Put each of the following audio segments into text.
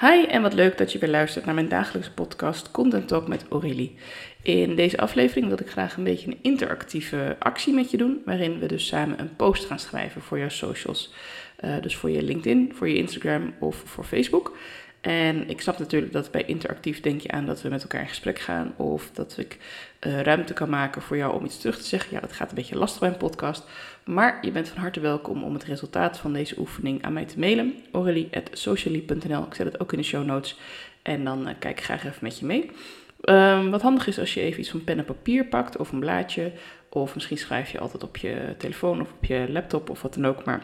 Hi en wat leuk dat je weer luistert naar mijn dagelijkse podcast Content Talk met Aurélie. In deze aflevering wil ik graag een beetje een interactieve actie met je doen, waarin we dus samen een post gaan schrijven voor jouw socials. Uh, dus voor je LinkedIn, voor je Instagram of voor Facebook. En ik snap natuurlijk dat bij interactief denk je aan dat we met elkaar in gesprek gaan of dat ik uh, ruimte kan maken voor jou om iets terug te zeggen. Ja, dat gaat een beetje lastig bij een podcast. Maar je bent van harte welkom om het resultaat van deze oefening aan mij te mailen. Aurelie.socially.nl. Ik zet het ook in de show notes. En dan uh, kijk ik graag even met je mee. Um, wat handig is als je even iets van pen en papier pakt of een blaadje. Of misschien schrijf je altijd op je telefoon of op je laptop of wat dan ook. Maar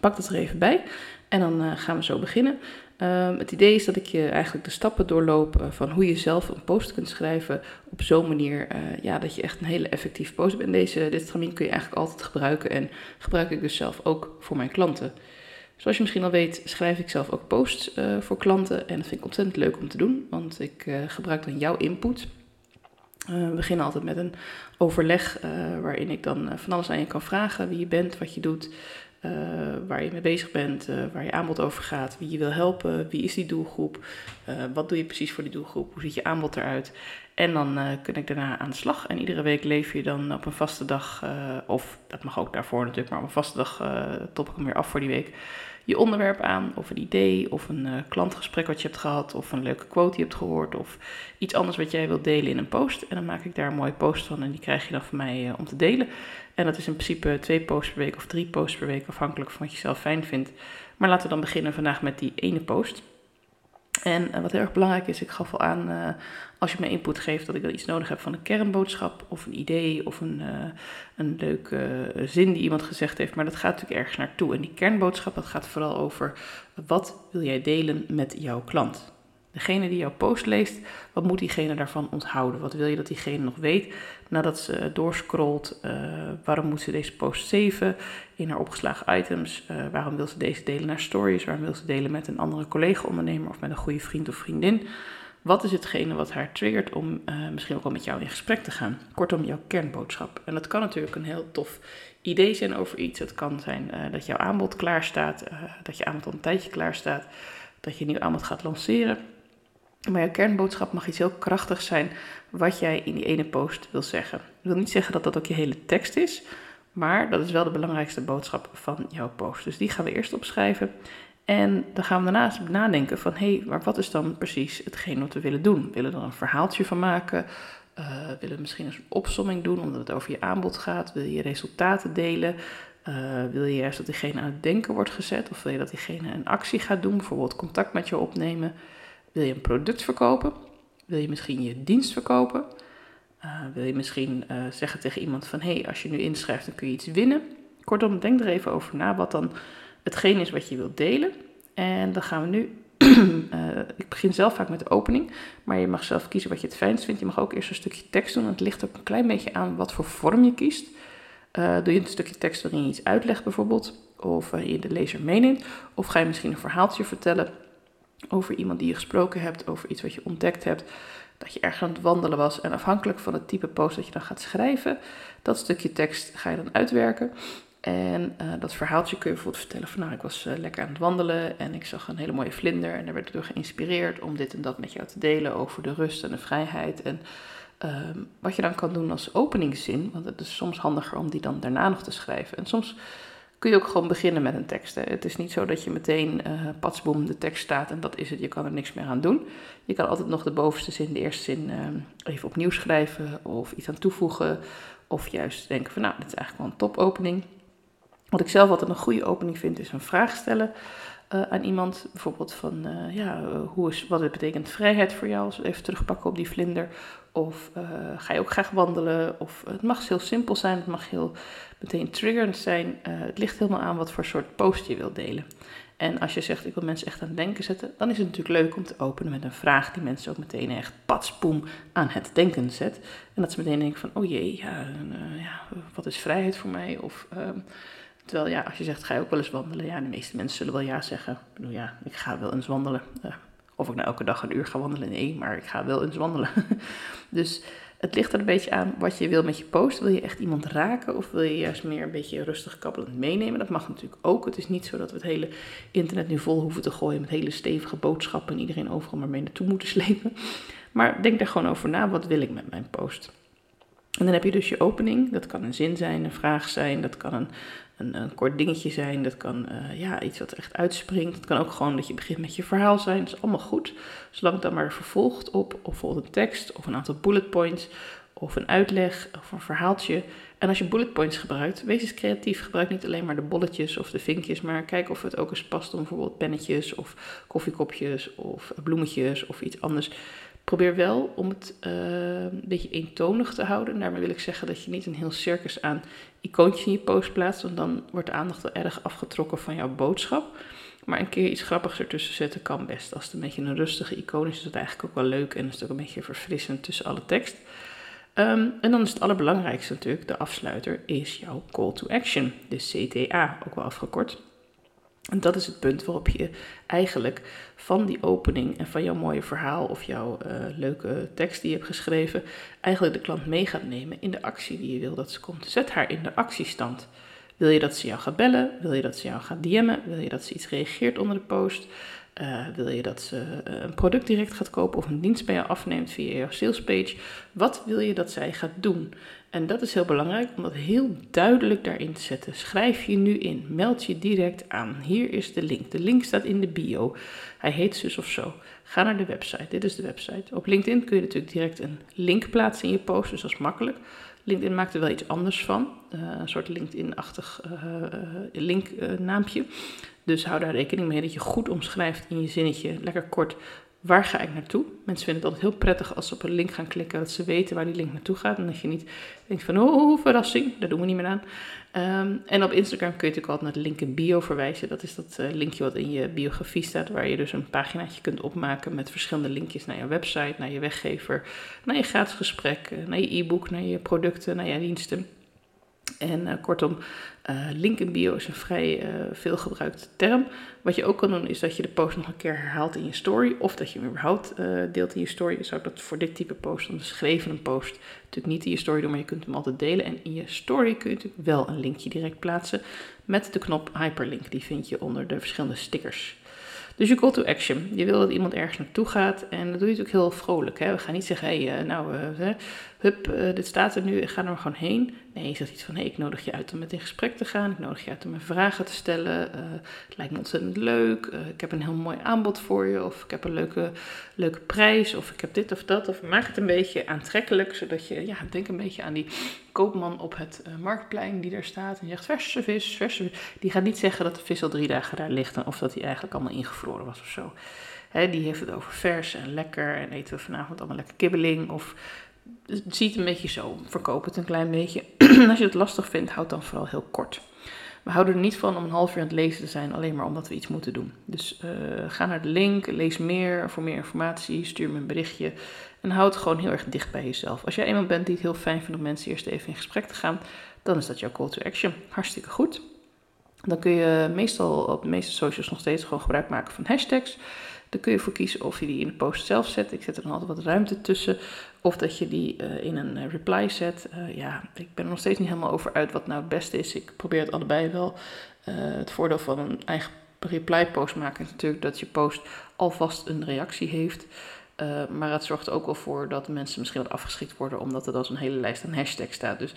pak dat er even bij. En dan uh, gaan we zo beginnen. Um, het idee is dat ik je eigenlijk de stappen doorloop uh, van hoe je zelf een post kunt schrijven op zo'n manier uh, ja, dat je echt een hele effectieve post bent. Deze, dit kun je eigenlijk altijd gebruiken en gebruik ik dus zelf ook voor mijn klanten. Zoals je misschien al weet, schrijf ik zelf ook posts uh, voor klanten en dat vind ik ontzettend leuk om te doen, want ik gebruik dan jouw input. we beginnen altijd met een overleg waarin ik dan van alles aan je kan vragen, wie je bent, wat je doet, uh, waar je mee bezig bent, uh, waar je aanbod over gaat, wie je wil helpen, wie is die doelgroep, uh, wat doe je precies voor die doelgroep, hoe ziet je aanbod eruit. En dan kun ik daarna aan de slag. En iedere week leef je dan op een vaste dag, of dat mag ook daarvoor natuurlijk, maar op een vaste dag top ik hem weer af voor die week je onderwerp aan, of een idee, of een uh, klantgesprek wat je hebt gehad, of een leuke quote die je hebt gehoord, of iets anders wat jij wilt delen in een post. En dan maak ik daar een mooie post van en die krijg je dan van mij uh, om te delen. En dat is in principe twee posts per week of drie posts per week, afhankelijk van wat je zelf fijn vindt. Maar laten we dan beginnen vandaag met die ene post. En uh, wat heel erg belangrijk is, ik gaf al aan, uh, als je me input geeft, dat ik dan iets nodig heb van een kernboodschap of een idee of een, uh, een leuke zin die iemand gezegd heeft. Maar dat gaat natuurlijk ergens naartoe. En die kernboodschap, dat gaat vooral over wat wil jij delen met jouw klant. Degene die jouw post leest, wat moet diegene daarvan onthouden? Wat wil je dat diegene nog weet nadat ze doorscrollt? Uh, waarom moet ze deze post saven in haar opgeslagen items? Uh, waarom wil ze deze delen naar stories? Waarom wil ze delen met een andere collega-ondernemer of met een goede vriend of vriendin? Wat is hetgene wat haar triggert om misschien ook wel met jou in gesprek te gaan? Kortom, jouw kernboodschap. En dat kan natuurlijk een heel tof idee zijn over iets. Het kan zijn dat jouw aanbod klaar staat, dat je aanbod al een tijdje klaar staat, dat je een nieuw aanbod gaat lanceren. Maar je kernboodschap mag iets heel krachtigs zijn wat jij in die ene post wil zeggen. Ik wil niet zeggen dat dat ook je hele tekst is, maar dat is wel de belangrijkste boodschap van jouw post. Dus die gaan we eerst opschrijven. En dan gaan we daarnaast nadenken van, hé, hey, maar wat is dan precies hetgeen wat we willen doen? We willen er een verhaaltje van maken? Uh, willen we misschien een opsomming doen omdat het over je aanbod gaat? Wil je resultaten delen? Uh, wil je juist dat diegene aan het denken wordt gezet? Of wil je dat diegene een actie gaat doen, bijvoorbeeld contact met je opnemen? Wil je een product verkopen? Wil je misschien je dienst verkopen? Uh, wil je misschien uh, zeggen tegen iemand van hé, hey, als je nu inschrijft, dan kun je iets winnen. Kortom, denk er even over na wat dan hetgeen is wat je wilt delen. En dan gaan we nu. uh, ik begin zelf vaak met de opening, maar je mag zelf kiezen wat je het fijnst vindt. Je mag ook eerst een stukje tekst doen. Het ligt ook een klein beetje aan wat voor vorm je kiest. doe je een stukje tekst waarin je iets uitlegt bijvoorbeeld, of waarin je de lezer meeneemt, of ga je misschien een verhaaltje vertellen over iemand die je gesproken hebt, over iets wat je ontdekt hebt, dat je ergens aan het wandelen was. En afhankelijk van het type post dat je dan gaat schrijven, dat stukje tekst ga je dan uitwerken. En uh, dat verhaaltje kun je bijvoorbeeld vertellen van nou, ik was uh, lekker aan het wandelen en ik zag een hele mooie vlinder en daar werd ik door geïnspireerd om dit en dat met jou te delen over de rust en de vrijheid. En uh, wat je dan kan doen als openingszin, want het is soms handiger om die dan daarna nog te schrijven. En soms kun je ook gewoon beginnen met een tekst. Het is niet zo dat je meteen uh, patsboom de tekst staat en dat is het, je kan er niks meer aan doen. Je kan altijd nog de bovenste zin, de eerste zin uh, even opnieuw schrijven of iets aan toevoegen. Of juist denken van nou, dit is eigenlijk wel een topopening. Wat ik zelf altijd een goede opening vind, is een vraag stellen uh, aan iemand. Bijvoorbeeld van, uh, ja, hoe is, wat betekent vrijheid voor jou? We even terugpakken op die vlinder. Of ga je ook graag wandelen? Of het mag heel simpel zijn, het mag heel meteen triggerend zijn. het ligt helemaal aan wat voor soort post je wilt delen. En als je zegt, ik wil mensen echt aan het denken zetten, dan is het natuurlijk leuk om te openen met een vraag die mensen ook meteen echt patspoem aan het denken zet. En dat ze meteen denken van, oh jee, ja, ja wat is vrijheid voor mij? Of... Ehm, Terwijl ja, als je zegt, ga je ook wel eens wandelen? Ja, de meeste mensen zullen wel ja zeggen. Ik bedoel, ja, ik ga wel eens wandelen. Uh, of ik nou elke dag een uur ga wandelen, nee, maar ik ga wel eens wandelen. dus Het ligt er een beetje aan wat je wil met je post. Wil je echt iemand raken of wil je juist meer een beetje rustig kabbelend meenemen? Dat mag natuurlijk ook. Het is niet zo dat we het hele internet nu vol hoeven te gooien met hele stevige boodschappen en iedereen overal maar mee naartoe moeten slepen. Maar denk daar gewoon over na. Wat wil ik met mijn post? En dan heb je dus je opening. Dat kan een zin zijn, een vraag zijn, dat kan een, een, een kort dingetje zijn, dat kan uh, ja, iets wat echt uitspringt. Het kan ook gewoon dat je begint met je verhaal zijn. Dat is allemaal goed. Zolang het dan maar vervolgt op of bijvoorbeeld een tekst of een aantal bullet points of een uitleg of een verhaaltje. En als je bullet points gebruikt, wees eens creatief. Gebruik niet alleen maar de bolletjes of de vinkjes, maar kijk of het ook eens past om bijvoorbeeld pennetjes of koffiekopjes of bloemetjes of iets anders Probeer wel om het uh, een beetje eentonig te houden. Daarmee wil ik zeggen dat je niet een heel circus aan icoontjes in je post plaatst, want dan wordt de aandacht wel erg afgetrokken van jouw boodschap. Maar een keer iets grappigs ertussen zetten kan best. Als het een beetje een rustige icoon is, is het eigenlijk ook wel leuk en is het ook een beetje verfrissend tussen alle tekst. Um, en dan is het allerbelangrijkste natuurlijk, de afsluiter, is jouw call to action, de CTA, ook wel afgekort. En dat is het punt waarop je eigenlijk van die opening en van jouw mooie verhaal of jouw uh, leuke tekst die je hebt geschreven, eigenlijk de klant mee gaat nemen in de actie die je wil dat ze komt. Zet haar in de actiestand. Wil je dat ze jou gaat bellen? Wil je dat ze jou gaat DM'en? Wil je dat ze iets reageert onder de post? Uh, wil je dat ze uh, een product direct gaat kopen of een dienst bij jou afneemt via jouw salespage? Wat wil je dat zij gaat doen? En dat is heel belangrijk om dat heel duidelijk daarin te zetten. Schrijf je nu in, meld je direct aan. Hier is de link. De link staat in de bio. Hij heet zus of zo. Ga naar de website. Dit is de website. Op LinkedIn kun je natuurlijk direct een link plaatsen in je post, dus dat is makkelijk. LinkedIn maakt er wel iets anders van. Uh, een soort LinkedIn-achtig uh, linknaampje. dus hou daar rekening mee dat je goed omschrijft in je zinnetje, lekker kort, waar ga ik naartoe? Mensen vinden het altijd heel prettig als ze op een link gaan klikken, dat ze weten waar die link naartoe gaat. En dat je niet denkt van, oh, verrassing, daar doen we niet meer aan. Um, en op Instagram kun je natuurlijk altijd naar de link in bio verwijzen. Dat is dat uh, linkje wat in je biografie staat, waar je dus een paginaatje kunt opmaken met verschillende linkjes naar je website, naar je weggever, naar je gratis gesprek, naar je e-book, naar je producten, naar je diensten. En uh, kortom, uh, link in bio is een vrij uh, veel gebruikte term. Wat je ook kan doen is dat je de post nog een keer herhaalt in je story. Of dat je hem überhaupt deelt in je story. Je zou dat voor dit type post, een post, natuurlijk niet in je story doen. Maar je kunt hem altijd delen. En in je story kun je natuurlijk wel een linkje direct plaatsen. Met de knop hyperlink. Die vind je onder de verschillende stickers. Dus je call to action. Je wil dat iemand ergens naartoe gaat. En dat doe je natuurlijk heel vrolijk. Hè? We gaan niet zeggen, hé, nou, hup, uh, dit staat er nu, ga er maar gewoon heen. Nee, je zegt iets van, hé, ik nodig je uit om met in gesprek te gaan. Ik nodig je uit om mijn vragen te stellen. Uh, het lijkt me ontzettend leuk. ik heb een heel mooi aanbod voor je. Of ik heb een leuke, leuke prijs. Of ik heb dit of dat. Of maak het een beetje aantrekkelijk. Zodat je, ja, denk een beetje aan die koopman op het marktplein die daar staat. En zegt, verse vis, verse vis. Die gaat niet zeggen dat de vis al drie dagen daar ligt. Of dat hij eigenlijk allemaal ingevroren was of zo. Die heeft het over vers en lekker en eten we vanavond allemaal lekker kibbeling. Of ziet een beetje zo, verkoop het een klein beetje. Als je het lastig vindt, houd dan vooral heel kort. We houden er niet van om een half uur aan het lezen te zijn, alleen maar omdat we iets moeten doen. Dus uh, ga naar de link, lees meer voor meer informatie, stuur me een berichtje en houd gewoon heel erg dicht bij jezelf. Als jij iemand bent die het heel fijn vindt om mensen eerst even in gesprek te gaan, dan is dat jouw call to action. Hartstikke goed. Dan kun je meestal op de meeste socials nog steeds gewoon gebruik maken van hashtags. Dan kun je voor kiezen of je die in de post zelf zet. Ik zet er dan altijd wat ruimte tussen. Of dat je die uh, in een uh, reply zet. Uh, ja, ik ben er nog steeds niet helemaal over uit wat nou het beste is. Ik probeer het allebei wel. het voordeel van een eigen reply post maken is natuurlijk dat je post alvast een reactie heeft. maar het zorgt ook wel voor dat mensen misschien wat afgeschikt worden, omdat er dan zo'n hele lijst aan hashtags staat. Dus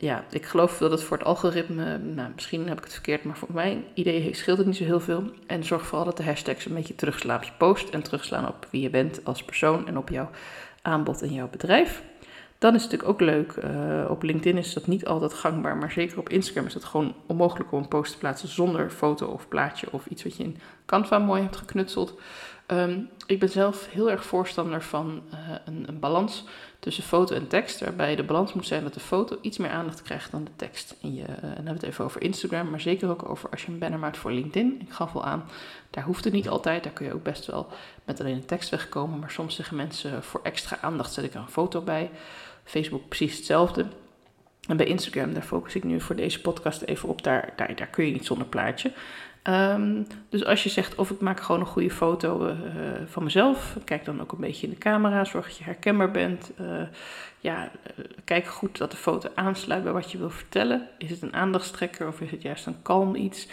ja, ik geloof dat het voor het algoritme, nou, misschien heb ik het verkeerd, maar voor mijn idee scheelt het niet zo heel veel. En zorg vooral dat de hashtags een beetje terugslaan op je post en terugslaan op wie je bent als persoon en op jouw aanbod en jouw bedrijf. Dan is het natuurlijk ook leuk, uh, op LinkedIn is dat niet altijd gangbaar, maar zeker op Instagram is het gewoon onmogelijk om een post te plaatsen zonder foto of plaatje of iets wat je in Canva mooi hebt geknutseld. Um, ik ben zelf heel erg voorstander van uh, een, een, balans tussen foto en tekst, waarbij de balans moet zijn dat de foto iets meer aandacht krijgt dan de tekst. En, je, uh, en dan hebben we het even over Instagram, maar zeker ook over als je een banner maakt voor LinkedIn. Ik gaf al aan, daar hoeft het niet altijd, daar kun je ook best wel met alleen een tekst wegkomen, maar soms zeggen mensen voor extra aandacht zet ik er een foto bij. Facebook precies hetzelfde. En bij Instagram, daar focus ik nu voor deze podcast even op, daar, daar, daar kun je niet zonder plaatje. Ehm, dus als je zegt of ik maak gewoon een goede foto uh, van mezelf, kijk dan ook een beetje in de camera, zorg dat je herkenbaar bent. Uh, ja, kijk goed dat de foto aansluit bij wat je wil vertellen. Is het een aandachtstrekker of is het juist een kalm iets?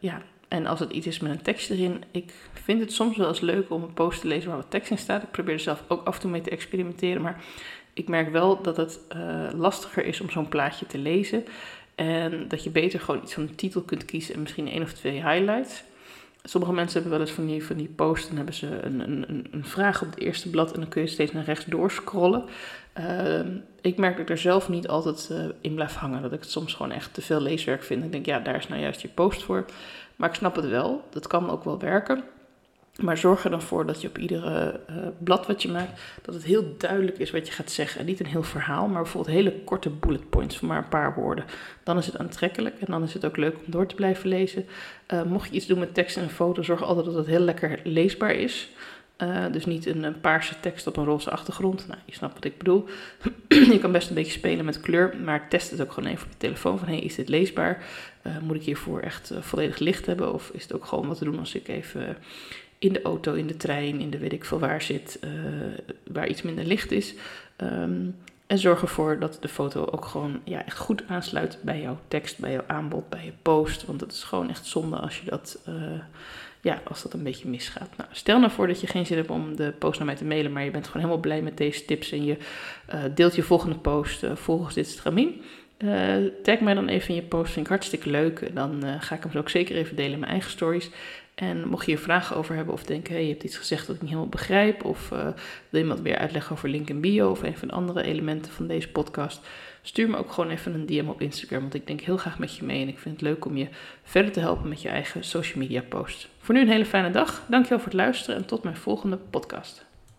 ja, en als het iets is met een tekst erin, ik vind het soms wel eens leuk om een post te lezen waar wat tekst in staat. Ik probeer er zelf ook af en toe mee te experimenteren, maar ik merk wel dat het lastiger is om zo'n plaatje te lezen. En dat je beter gewoon iets van een titel kunt kiezen en misschien één of twee highlights. Sommige mensen hebben wel eens van die, van die posts en hebben ze een, een, een vraag op het eerste blad en dan kun je steeds naar rechts doorscrollen. Uh, ik merk dat ik er zelf niet altijd uh, in blijf hangen. Dat ik het soms gewoon echt te veel leeswerk vind. Ik denk, ja, daar is nou juist je post voor. Maar ik snap het wel. Dat kan ook wel werken. Maar zorg er dan voor dat je op iedere uh, blad wat je maakt, dat het heel duidelijk is wat je gaat zeggen. En niet een heel verhaal, maar bijvoorbeeld hele korte bullet points van maar een paar woorden. Dan is het aantrekkelijk en dan is het ook leuk om door te blijven lezen. Uh, mocht je iets doen met tekst en foto, zorg altijd dat het heel lekker leesbaar is. Uh, dus niet een, een, paarse tekst op een roze achtergrond. Nou, je snapt wat ik bedoel. je kan best een beetje spelen met kleur, maar test het ook gewoon even op je telefoon. Van hey, is dit leesbaar? moet ik hiervoor echt volledig licht hebben? Of is het ook gewoon wat te doen als ik even in de auto, in de trein, in de weet ik veel waar zit, uh, waar iets minder licht is. Um, en zorg ervoor dat de foto ook gewoon ja, echt goed aansluit bij jouw tekst, bij jouw aanbod, bij je post. Want het is gewoon echt zonde als je dat, uh, ja, als dat een beetje misgaat. Nou, stel nou voor dat je geen zin hebt om de post naar mij te mailen, maar je bent gewoon helemaal blij met deze tips en je uh, deelt je volgende post volgens dit stramien. Uh, tag mij dan even in je post, vind ik hartstikke leuk. Dan ga ik hem ook zeker even delen in mijn eigen stories. En mocht je hier vragen over hebben of denken, hey, je hebt iets gezegd dat ik niet helemaal begrijp, of uh, wil iemand weer uitleggen over link in bio of een van de andere elementen van deze podcast, stuur me ook gewoon even een DM op Instagram, want ik denk heel graag met je mee en ik vind het leuk om je verder te helpen met je eigen social media post. Voor nu een hele fijne dag, dankjewel voor het luisteren en tot mijn volgende podcast.